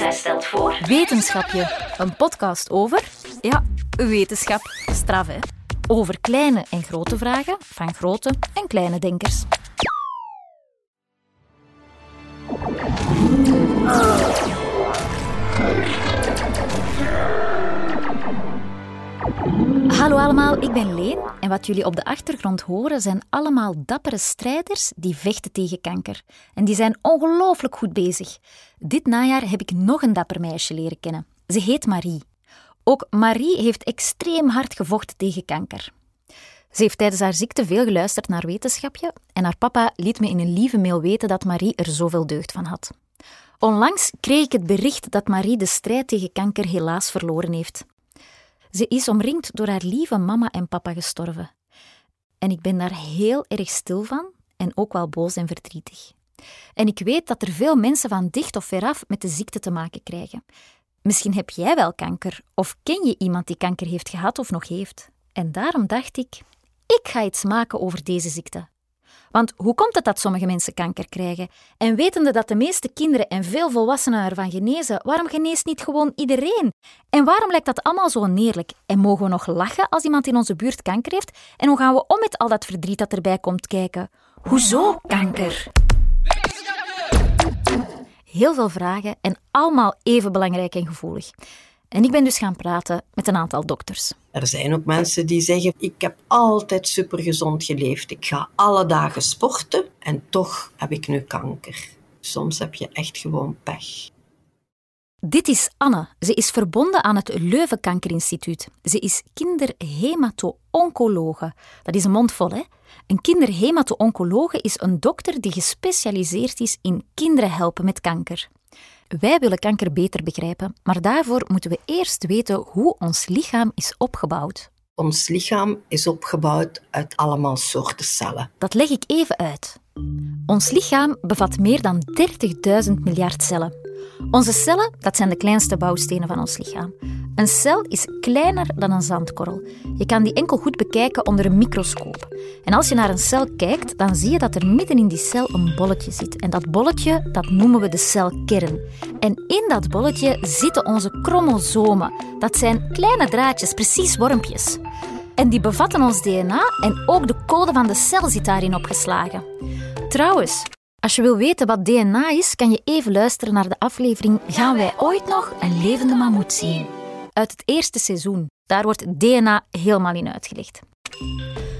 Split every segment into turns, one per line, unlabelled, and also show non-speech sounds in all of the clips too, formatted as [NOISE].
Zij stelt voor.
Wetenschapje, een podcast over, ja, wetenschap, straf hè. Over kleine en grote vragen van grote en kleine denkers. Hallo allemaal, ik ben Leen en wat jullie op de achtergrond horen zijn allemaal dappere strijders die vechten tegen kanker. En die zijn ongelooflijk goed bezig. Dit najaar heb ik nog een dapper meisje leren kennen. Ze heet Marie. Ook Marie heeft extreem hard gevochten tegen kanker. Ze heeft tijdens haar ziekte veel geluisterd naar wetenschapje en haar papa liet me in een lieve mail weten dat Marie er zoveel deugd van had. Onlangs kreeg ik het bericht dat Marie de strijd tegen kanker helaas verloren heeft. Ze is omringd door haar lieve mama en papa gestorven. En ik ben daar heel erg stil van en ook wel boos en verdrietig. En ik weet dat er veel mensen van dicht of veraf met de ziekte te maken krijgen. Misschien heb jij wel kanker of ken je iemand die kanker heeft gehad of nog heeft. En daarom dacht ik, ik ga iets maken over deze ziekte. Want hoe komt het dat sommige mensen kanker krijgen? En wetende dat de meeste kinderen en veel volwassenen ervan genezen, waarom geneest niet gewoon iedereen? En waarom lijkt dat allemaal zo neerlijk? En mogen we nog lachen als iemand in onze buurt kanker heeft? En hoe gaan we om met al dat verdriet dat erbij komt kijken? Hoezo kanker? Heel veel vragen en allemaal even belangrijk en gevoelig. En ik ben dus gaan praten met een aantal dokters.
Er zijn ook mensen die zeggen: Ik heb altijd supergezond geleefd. Ik ga alle dagen sporten en toch heb ik nu kanker. Soms heb je echt gewoon pech.
Dit is Anne. Ze is verbonden aan het Leuven Kankerinstituut. Ze is kinderhemato-oncologe. Dat is een mond vol, hè? Een kinderhemato-oncologe is een dokter die gespecialiseerd is in kinderen helpen met kanker. Wij willen kanker beter begrijpen, maar daarvoor moeten we eerst weten hoe ons lichaam is opgebouwd.
Ons lichaam is opgebouwd uit allemaal soorten cellen.
Dat leg ik even uit. Ons lichaam bevat meer dan 30.000 miljard cellen. Onze cellen, dat zijn de kleinste bouwstenen van ons lichaam. Een cel is kleiner dan een zandkorrel. Je kan die enkel goed bekijken onder een microscoop. En als je naar een cel kijkt, dan zie je dat er midden in die cel een bolletje zit. En dat bolletje, dat noemen we de celkern. En in dat bolletje zitten onze chromosomen. Dat zijn kleine draadjes, precies wormpjes. En die bevatten ons DNA en ook de code van de cel zit daarin opgeslagen. Trouwens, als je wil weten wat DNA is, kan je even luisteren naar de aflevering Gaan wij ooit nog een levende mammoet zien? Uit het eerste seizoen. Daar wordt DNA helemaal in uitgelegd.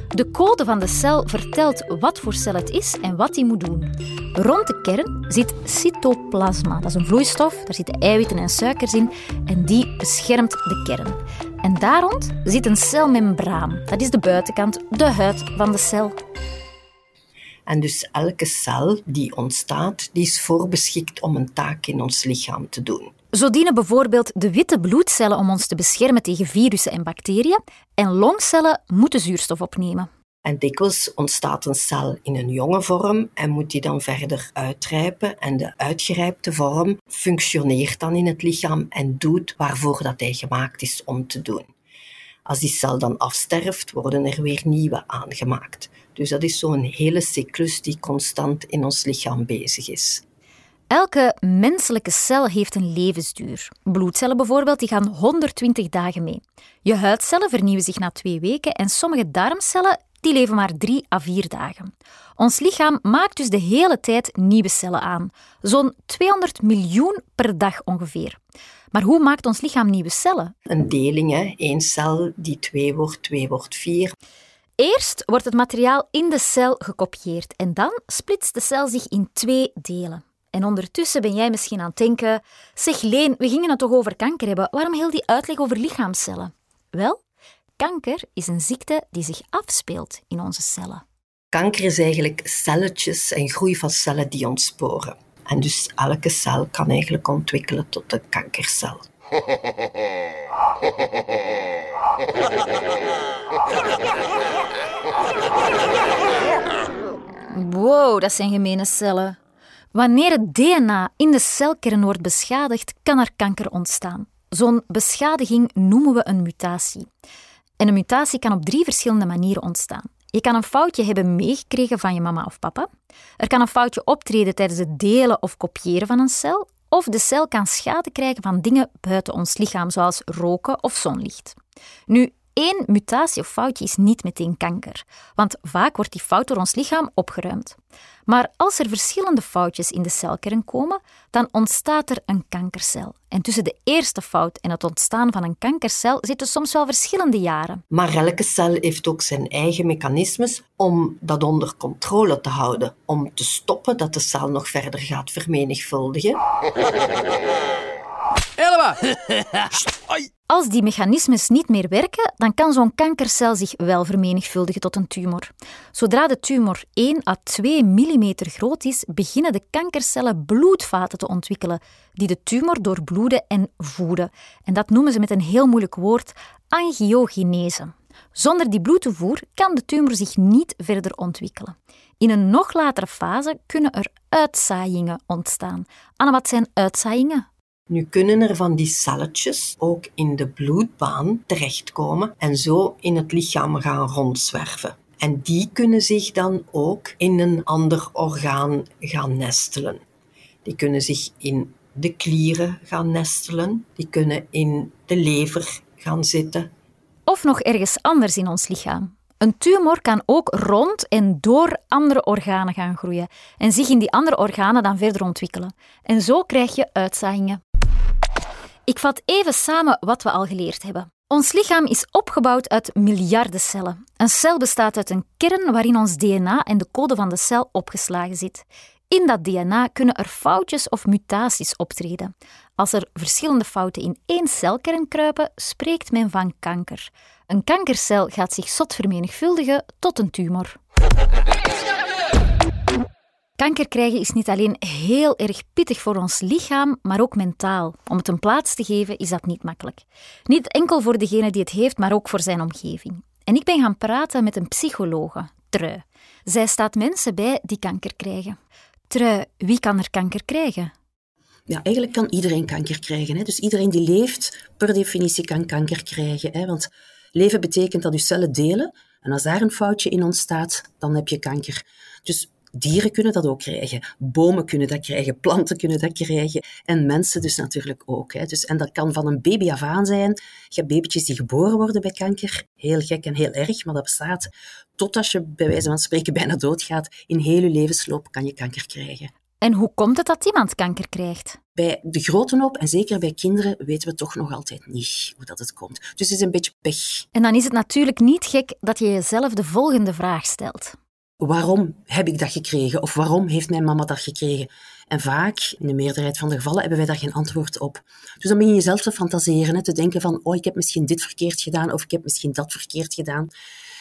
De code van de cel vertelt wat voor cel het is en wat die moet doen. Rond de kern zit cytoplasma. Dat is een vloeistof, daar zitten eiwitten en suikers in en die beschermt de kern. En daar rond zit een celmembraan. Dat is de buitenkant, de huid van de cel.
En dus elke cel die ontstaat, die is voorbeschikt om een taak in ons lichaam te doen.
Zo dienen bijvoorbeeld de witte bloedcellen om ons te beschermen tegen virussen en bacteriën en longcellen moeten zuurstof opnemen.
En dikwijls ontstaat een cel in een jonge vorm en moet die dan verder uitrijpen. En de uitgerijpte vorm functioneert dan in het lichaam en doet waarvoor dat hij gemaakt is om te doen. Als die cel dan afsterft, worden er weer nieuwe aangemaakt. Dus dat is zo'n hele cyclus die constant in ons lichaam bezig is.
Elke menselijke cel heeft een levensduur. Bloedcellen bijvoorbeeld die gaan 120 dagen mee. Je huidcellen vernieuwen zich na twee weken en sommige darmcellen die leven maar drie à vier dagen. Ons lichaam maakt dus de hele tijd nieuwe cellen aan. Zo'n 200 miljoen per dag ongeveer. Maar hoe maakt ons lichaam nieuwe cellen?
Een deling, hè. één cel die twee wordt, twee wordt vier.
Eerst wordt het materiaal in de cel gekopieerd en dan splitst de cel zich in twee delen. En ondertussen ben jij misschien aan het denken: zeg Leen, we gingen het toch over kanker hebben. Waarom heel die uitleg over lichaamcellen? Wel, kanker is een ziekte die zich afspeelt in onze cellen.
Kanker is eigenlijk celletjes en groei van cellen die ontsporen. En dus elke cel kan eigenlijk ontwikkelen tot een kankercel.
Wow, dat zijn gemene cellen. Wanneer het DNA in de celkern wordt beschadigd, kan er kanker ontstaan. Zo'n beschadiging noemen we een mutatie. En een mutatie kan op drie verschillende manieren ontstaan. Je kan een foutje hebben meegekregen van je mama of papa. Er kan een foutje optreden tijdens het delen of kopiëren van een cel. of de cel kan schade krijgen van dingen buiten ons lichaam, zoals roken of zonlicht. Nu, één mutatie of foutje is niet meteen kanker, want vaak wordt die fout door ons lichaam opgeruimd. Maar als er verschillende foutjes in de celkern komen, dan ontstaat er een kankercel. En tussen de eerste fout en het ontstaan van een kankercel zitten soms wel verschillende jaren.
Maar elke cel heeft ook zijn eigen mechanismes om dat onder controle te houden, om te stoppen dat de cel nog verder gaat vermenigvuldigen.
Elma! [LAUGHS]
Als die mechanismes niet meer werken, dan kan zo'n kankercel zich wel vermenigvuldigen tot een tumor. Zodra de tumor 1 à 2 mm groot is, beginnen de kankercellen bloedvaten te ontwikkelen, die de tumor doorbloeden en voeden. En dat noemen ze met een heel moeilijk woord angiogenese. Zonder die bloedtoevoer kan de tumor zich niet verder ontwikkelen. In een nog latere fase kunnen er uitzaaiingen ontstaan. Anne, wat zijn uitzaaiingen?
Nu kunnen er van die celletjes ook in de bloedbaan terechtkomen en zo in het lichaam gaan rondzwerven. En die kunnen zich dan ook in een ander orgaan gaan nestelen. Die kunnen zich in de klieren gaan nestelen, die kunnen in de lever gaan zitten.
Of nog ergens anders in ons lichaam. Een tumor kan ook rond en door andere organen gaan groeien en zich in die andere organen dan verder ontwikkelen. En zo krijg je uitzaaiingen. Ik vat even samen wat we al geleerd hebben. Ons lichaam is opgebouwd uit miljarden cellen. Een cel bestaat uit een kern waarin ons DNA en de code van de cel opgeslagen zit. In dat DNA kunnen er foutjes of mutaties optreden. Als er verschillende fouten in één celkern kruipen, spreekt men van kanker. Een kankercel gaat zich zot vermenigvuldigen tot een tumor. Kanker krijgen is niet alleen heel erg pittig voor ons lichaam, maar ook mentaal. Om het een plaats te geven is dat niet makkelijk. Niet enkel voor degene die het heeft, maar ook voor zijn omgeving. En ik ben gaan praten met een psychologe, Trui. Zij staat mensen bij die kanker krijgen. Trui, wie kan er kanker krijgen?
Ja, eigenlijk kan iedereen kanker krijgen. Hè? Dus iedereen die leeft, per definitie kan kanker krijgen. Hè? Want leven betekent dat je cellen delen. En als daar een foutje in ontstaat, dan heb je kanker. Dus Dieren kunnen dat ook krijgen, bomen kunnen dat krijgen, planten kunnen dat krijgen en mensen dus natuurlijk ook. Hè. Dus, en dat kan van een baby af aan zijn. Je hebt babytjes die geboren worden bij kanker, heel gek en heel erg, maar dat bestaat tot als je bij wijze van spreken bijna doodgaat. In heel je levensloop kan je kanker krijgen.
En hoe komt het dat iemand kanker krijgt?
Bij de grote hoop, en zeker bij kinderen, weten we toch nog altijd niet hoe dat het komt. Dus het is een beetje pech.
En dan is het natuurlijk niet gek dat je jezelf de volgende vraag stelt
waarom heb ik dat gekregen? Of waarom heeft mijn mama dat gekregen? En vaak, in de meerderheid van de gevallen, hebben wij daar geen antwoord op. Dus dan begin je zelf te fantaseren, hè, te denken van, oh, ik heb misschien dit verkeerd gedaan, of ik heb misschien dat verkeerd gedaan.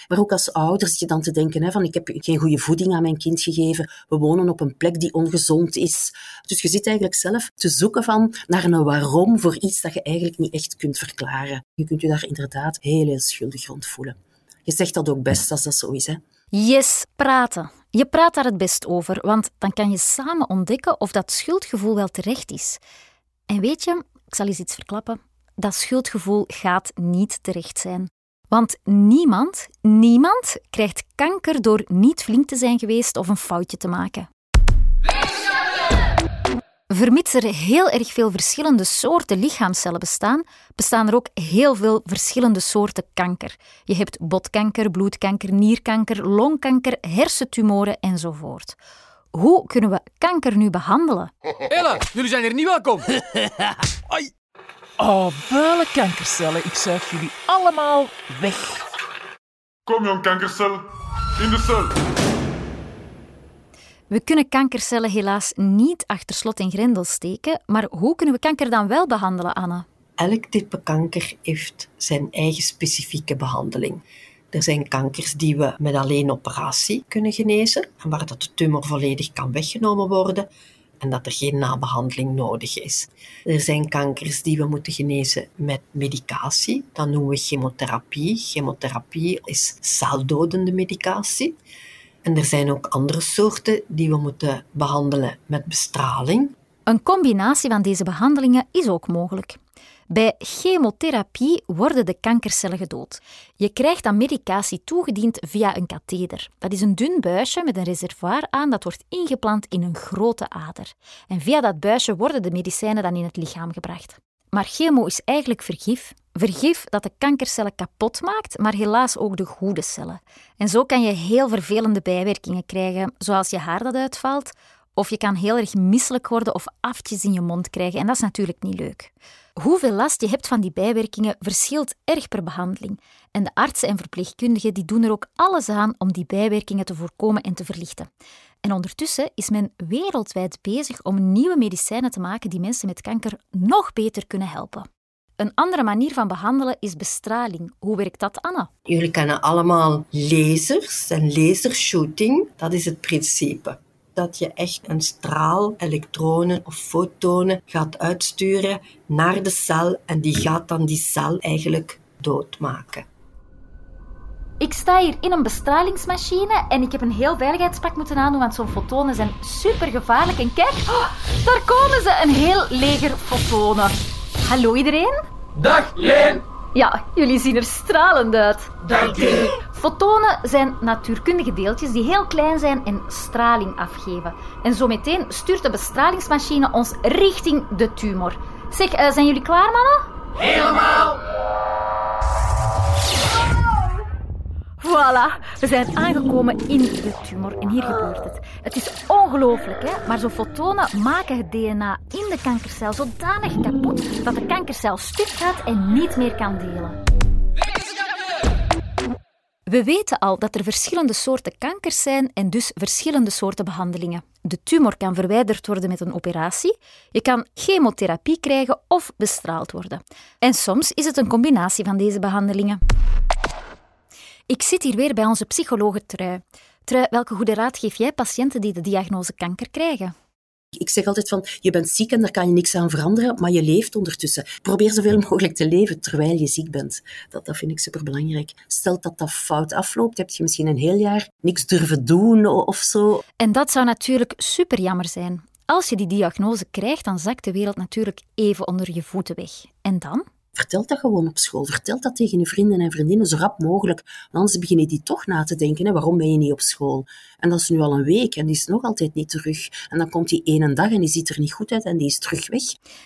Maar ook als ouder zit je dan te denken hè, van, ik heb geen goede voeding aan mijn kind gegeven, we wonen op een plek die ongezond is. Dus je zit eigenlijk zelf te zoeken van, naar een waarom voor iets dat je eigenlijk niet echt kunt verklaren. Je kunt je daar inderdaad heel, heel schuldig rond voelen. Je zegt dat ook best als dat zo is, hè.
Yes, praten. Je praat daar het best over, want dan kan je samen ontdekken of dat schuldgevoel wel terecht is. En weet je, ik zal eens iets verklappen. Dat schuldgevoel gaat niet terecht zijn. Want niemand, niemand krijgt kanker door niet flink te zijn geweest of een foutje te maken. Vermits er heel erg veel verschillende soorten lichaamcellen bestaan, bestaan er ook heel veel verschillende soorten kanker. Je hebt botkanker, bloedkanker, nierkanker, longkanker, hersentumoren enzovoort. Hoe kunnen we kanker nu behandelen? [LAUGHS]
Ella, jullie zijn hier niet welkom. [LAUGHS]
Ai. Oh, vuile kankercellen. Ik zuig jullie allemaal weg.
Kom jong kankercel, in de cel.
We kunnen kankercellen helaas niet achter slot en grendel steken, maar hoe kunnen we kanker dan wel behandelen, Anne?
Elk type kanker heeft zijn eigen specifieke behandeling. Er zijn kankers die we met alleen operatie kunnen genezen en waar dat de tumor volledig kan weggenomen worden en dat er geen nabehandeling nodig is. Er zijn kankers die we moeten genezen met medicatie. Dat noemen we chemotherapie. Chemotherapie is celdodende medicatie. En er zijn ook andere soorten die we moeten behandelen met bestraling.
Een combinatie van deze behandelingen is ook mogelijk. Bij chemotherapie worden de kankercellen gedood. Je krijgt dan medicatie toegediend via een katheder. Dat is een dun buisje met een reservoir aan dat wordt ingeplant in een grote ader. En via dat buisje worden de medicijnen dan in het lichaam gebracht. Maar chemo is eigenlijk vergif. Vergif dat de kankercellen kapot maakt, maar helaas ook de goede cellen. En zo kan je heel vervelende bijwerkingen krijgen, zoals je haar dat uitvalt, of je kan heel erg misselijk worden of aftjes in je mond krijgen. En dat is natuurlijk niet leuk. Hoeveel last je hebt van die bijwerkingen verschilt erg per behandeling. En de artsen en verpleegkundigen die doen er ook alles aan om die bijwerkingen te voorkomen en te verlichten. En ondertussen is men wereldwijd bezig om nieuwe medicijnen te maken die mensen met kanker nog beter kunnen helpen. Een andere manier van behandelen is bestraling. Hoe werkt dat, Anna?
Jullie kennen allemaal lasers en lasershooting. Dat is het principe dat je echt een straal, elektronen of fotonen gaat uitsturen naar de cel en die gaat dan die cel eigenlijk doodmaken.
Ik sta hier in een bestralingsmachine en ik heb een heel veiligheidspak moeten aandoen, want zo'n fotonen zijn super gevaarlijk. En kijk, oh, daar komen ze, een heel leger fotonen. Hallo iedereen?
Dag, Leen.
Ja, jullie zien er stralend uit.
Dank u.
Fotonen zijn natuurkundige deeltjes die heel klein zijn en straling afgeven. En zo meteen stuurt de bestralingsmachine ons richting de tumor. Zeg, uh, zijn jullie klaar, mannen?
Helemaal.
Voilà, we zijn aangekomen in de tumor en hier gebeurt het. Het is ongelooflijk, hè? maar zo'n fotonen maken het DNA in de kankercel zodanig kapot dat de kankercel stuk gaat en niet meer kan delen. We weten al dat er verschillende soorten kankers zijn en dus verschillende soorten behandelingen. De tumor kan verwijderd worden met een operatie, je kan chemotherapie krijgen of bestraald worden. En soms is het een combinatie van deze behandelingen. Ik zit hier weer bij onze psychologe Trui. Trui, welke goede raad geef jij patiënten die de diagnose kanker krijgen?
Ik zeg altijd van, je bent ziek en daar kan je niks aan veranderen, maar je leeft ondertussen. Probeer zoveel mogelijk te leven terwijl je ziek bent. Dat, dat vind ik superbelangrijk. Stel dat dat fout afloopt, heb je misschien een heel jaar niks durven doen of zo.
En dat zou natuurlijk super jammer zijn. Als je die diagnose krijgt, dan zakt de wereld natuurlijk even onder je voeten weg. En dan?
Vertel dat gewoon op school. Vertel dat tegen je vrienden en vriendinnen zo rap mogelijk. Want anders beginnen die toch na te denken, hè, waarom ben je niet op school? En dat is nu al een week en die is nog altijd niet terug. En dan komt die ene dag en die ziet er niet goed uit en die is terug weg.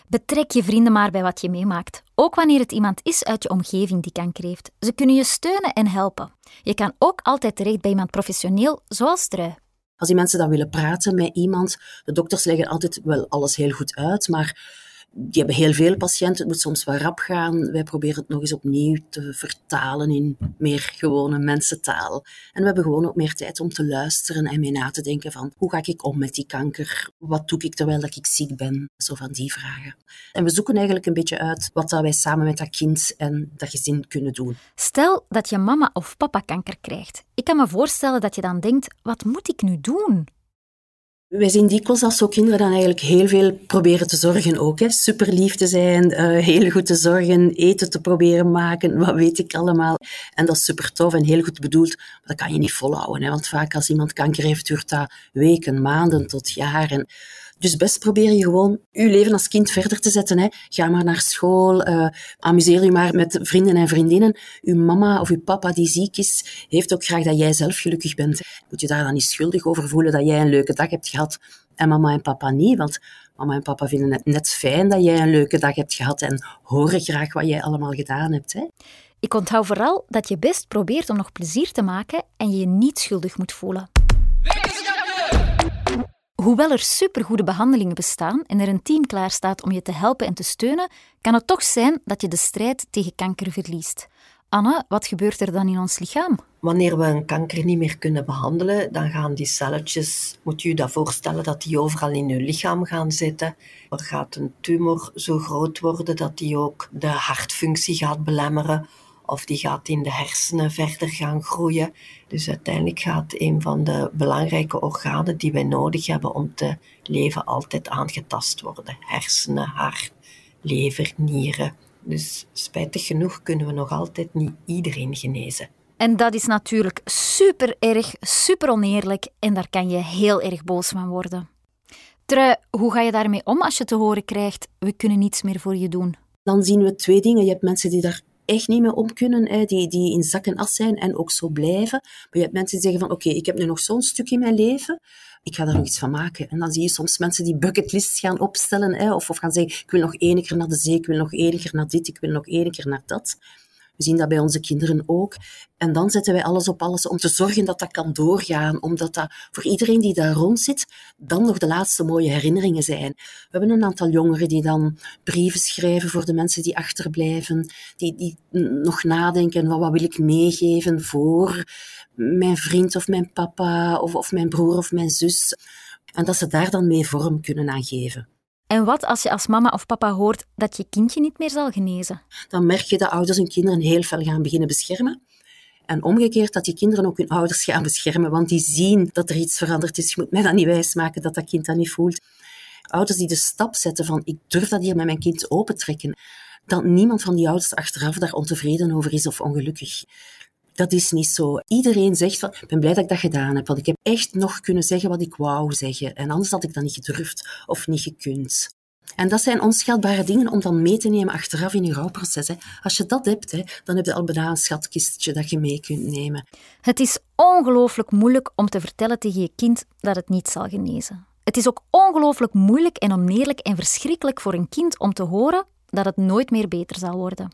Betrek je vrienden maar bij wat je meemaakt. Ook wanneer het iemand is uit je omgeving die kanker heeft. Ze kunnen je steunen en helpen. Je kan ook altijd terecht bij iemand professioneel, zoals Trui.
Als die mensen dan willen praten met iemand, de dokters leggen altijd wel alles heel goed uit, maar die hebben heel veel patiënten, het moet soms wel rap gaan. Wij proberen het nog eens opnieuw te vertalen in meer gewone mensentaal. En we hebben gewoon ook meer tijd om te luisteren en mee na te denken van hoe ga ik om met die kanker? Wat doe ik terwijl ik ziek ben? Zo van die vragen. En we zoeken eigenlijk een beetje uit wat wij samen met dat kind en dat gezin kunnen doen.
Stel dat je mama of papa kanker krijgt. Ik kan me voorstellen dat je dan denkt, wat moet ik nu doen?
Wij zien dikwijls als zo kinderen dan eigenlijk heel veel proberen te zorgen ook. Hè. Super lief te zijn, uh, heel goed te zorgen, eten te proberen maken, [LAUGHS] wat weet ik allemaal. En dat is super tof en heel goed bedoeld, maar dat kan je niet volhouden. Hè. Want vaak als iemand kanker heeft, duurt dat weken, maanden tot jaren. Dus best probeer je gewoon je leven als kind verder te zetten. Hè. Ga maar naar school, uh, amuseer je maar met vrienden en vriendinnen. Uw mama of uw papa die ziek is, heeft ook graag dat jij zelf gelukkig bent. Moet je daar dan niet schuldig over voelen dat jij een leuke dag hebt gehad en mama en papa niet, want mama en papa vinden het net fijn dat jij een leuke dag hebt gehad en horen graag wat jij allemaal gedaan hebt. Hè.
Ik onthoud vooral dat je best probeert om nog plezier te maken en je je niet schuldig moet voelen. Hoewel er supergoede behandelingen bestaan en er een team klaar staat om je te helpen en te steunen, kan het toch zijn dat je de strijd tegen kanker verliest. Anne, wat gebeurt er dan in ons lichaam?
Wanneer we een kanker niet meer kunnen behandelen, dan gaan die celletjes, moet je je dat voorstellen, dat die overal in je lichaam gaan zitten. Er gaat een tumor zo groot worden dat die ook de hartfunctie gaat belemmeren of die gaat in de hersenen verder gaan groeien. Dus uiteindelijk gaat een van de belangrijke organen die wij nodig hebben om te leven altijd aangetast worden. Hersenen, hart, lever, nieren. Dus spijtig genoeg kunnen we nog altijd niet iedereen genezen.
En dat is natuurlijk super erg, super oneerlijk en daar kan je heel erg boos van worden. Trui, hoe ga je daarmee om als je te horen krijgt: we kunnen niets meer voor je doen?
Dan zien we twee dingen. Je hebt mensen die daar echt niet mee om kunnen, hè, die, die in zak en zijn en ook zo blijven. Maar je hebt mensen die zeggen van oké, ik heb nu nog zo'n stuk in mijn leven, ik ga daar nog iets van maken. En dan zie je soms mensen die bucketlists gaan opstellen, hè, of, of gaan zeggen, ik wil nog één keer naar de zee, ik wil nog één keer naar dit, ik wil nog één keer naar dat. We zien dat bij onze kinderen ook. En dan zetten wij alles op alles om te zorgen dat dat kan doorgaan, omdat dat voor iedereen die daar rond zit, dan nog de laatste mooie herinneringen zijn. We hebben een aantal jongeren die dan brieven schrijven voor de mensen die achterblijven, die, die nog nadenken, wat, wat wil ik meegeven voor mijn vriend of mijn papa of, of mijn broer of mijn zus. En dat ze daar dan mee vorm kunnen aan geven.
En wat als je als mama of papa hoort dat je kindje niet meer zal genezen?
Dan merk je dat ouders hun kinderen heel veel gaan beginnen beschermen. En omgekeerd dat die kinderen ook hun ouders gaan beschermen, want die zien dat er iets veranderd is. Je moet mij dat niet wijsmaken dat dat kind dat niet voelt. Ouders die de stap zetten van ik durf dat hier met mijn kind opentrekken, dat niemand van die ouders achteraf daar ontevreden over is of ongelukkig. Dat is niet zo. Iedereen zegt van, ik ben blij dat ik dat gedaan heb, want ik heb echt nog kunnen zeggen wat ik wou zeggen. En anders had ik dat niet gedurfd of niet gekund. En dat zijn onschatbare dingen om dan mee te nemen achteraf in je rouwproces. Als je dat hebt, dan heb je al bijna een schatkistje dat je mee kunt nemen.
Het is ongelooflijk moeilijk om te vertellen tegen je kind dat het niet zal genezen. Het is ook ongelooflijk moeilijk en oneerlijk en verschrikkelijk voor een kind om te horen dat het nooit meer beter zal worden.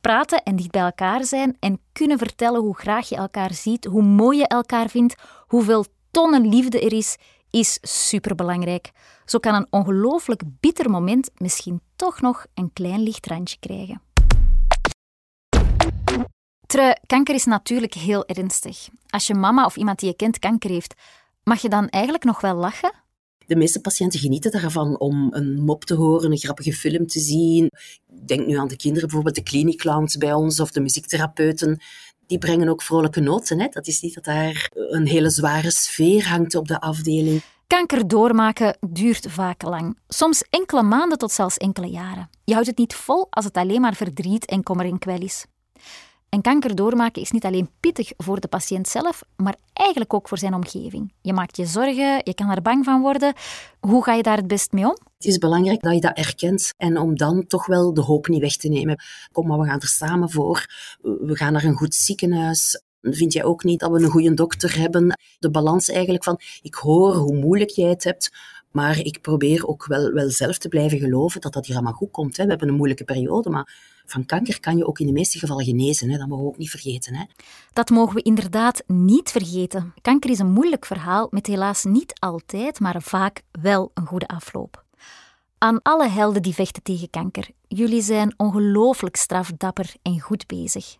Praten en dicht bij elkaar zijn en kunnen vertellen hoe graag je elkaar ziet, hoe mooi je elkaar vindt, hoeveel tonnen liefde er is, is superbelangrijk. Zo kan een ongelooflijk bitter moment misschien toch nog een klein lichtrandje krijgen. Trui, kanker is natuurlijk heel ernstig. Als je mama of iemand die je kent kanker heeft, mag je dan eigenlijk nog wel lachen?
De meeste patiënten genieten daarvan om een mop te horen, een grappige film te zien. Denk nu aan de kinderen, bijvoorbeeld de kliniekclowns bij ons of de muziektherapeuten. Die brengen ook vrolijke noten. Hè? Dat is niet dat daar een hele zware sfeer hangt op de afdeling.
Kanker doormaken duurt vaak lang. Soms enkele maanden tot zelfs enkele jaren. Je houdt het niet vol als het alleen maar verdriet en kommer en is. En kanker doormaken is niet alleen pittig voor de patiënt zelf, maar eigenlijk ook voor zijn omgeving. Je maakt je zorgen, je kan er bang van worden. Hoe ga je daar het best mee om?
Het is belangrijk dat je dat erkent en om dan toch wel de hoop niet weg te nemen. Kom, maar we gaan er samen voor. We gaan naar een goed ziekenhuis. Vind jij ook niet dat we een goede dokter hebben? De balans eigenlijk van, ik hoor hoe moeilijk jij het hebt, maar ik probeer ook wel, wel zelf te blijven geloven dat dat hier allemaal goed komt. Hè. We hebben een moeilijke periode, maar van kanker kan je ook in de meeste gevallen genezen. Hè. Dat mogen we ook niet vergeten. Hè.
Dat mogen we inderdaad niet vergeten. Kanker is een moeilijk verhaal met helaas niet altijd, maar vaak wel een goede afloop. Aan alle helden die vechten tegen kanker. Jullie zijn ongelooflijk strafdapper en goed bezig.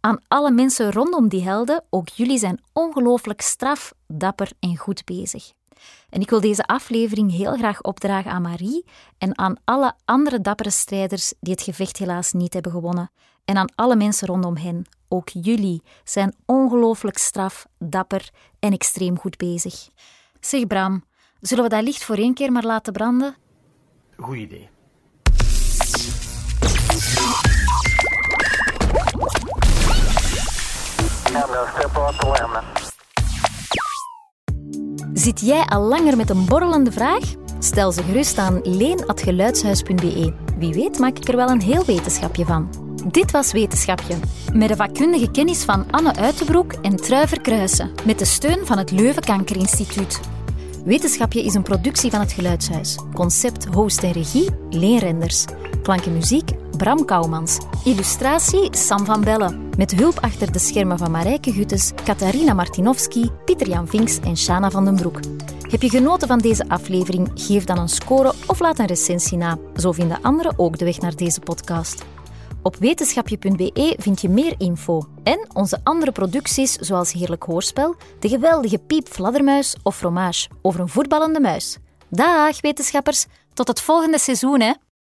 Aan alle mensen rondom die helden, ook jullie zijn ongelooflijk straf, dapper en goed bezig. En ik wil deze aflevering heel graag opdragen aan Marie en aan alle andere dappere strijders die het gevecht helaas niet hebben gewonnen. En aan alle mensen rondom hen. Ook jullie zijn ongelooflijk straf, dapper en extreem goed bezig. Zeg Bram, zullen we dat licht voor één keer maar laten branden?
Goed idee.
Zit jij al langer met een borrelende vraag? Stel ze gerust aan leen.geluidshuis.be. Wie weet maak ik er wel een heel wetenschapje van. Dit was Wetenschapje. Met de vakkundige kennis van Anne Uitenbroek en Truiver Kruisen. Met de steun van het Leuven Kankerinstituut. Wetenschapje is een productie van het Geluidshuis. Concept, host en regie, Leen Renders. Klank en muziek, Bram Kouwmans. Illustratie, Sam van Bellen. Met hulp achter de schermen van Marijke Guttes, Katarina Martinovski, Pieter-Jan Vinks en Shana van den Broek. Heb je genoten van deze aflevering? Geef dan een score of laat een recensie na. Zo vinden anderen ook de weg naar deze podcast. Op wetenschapje.be vind je meer info en onze andere producties zoals Heerlijk Hoorspel, De geweldige Piep Fladdermuis of Fromage over een voetballende muis. Dag wetenschappers, tot het volgende seizoen hè!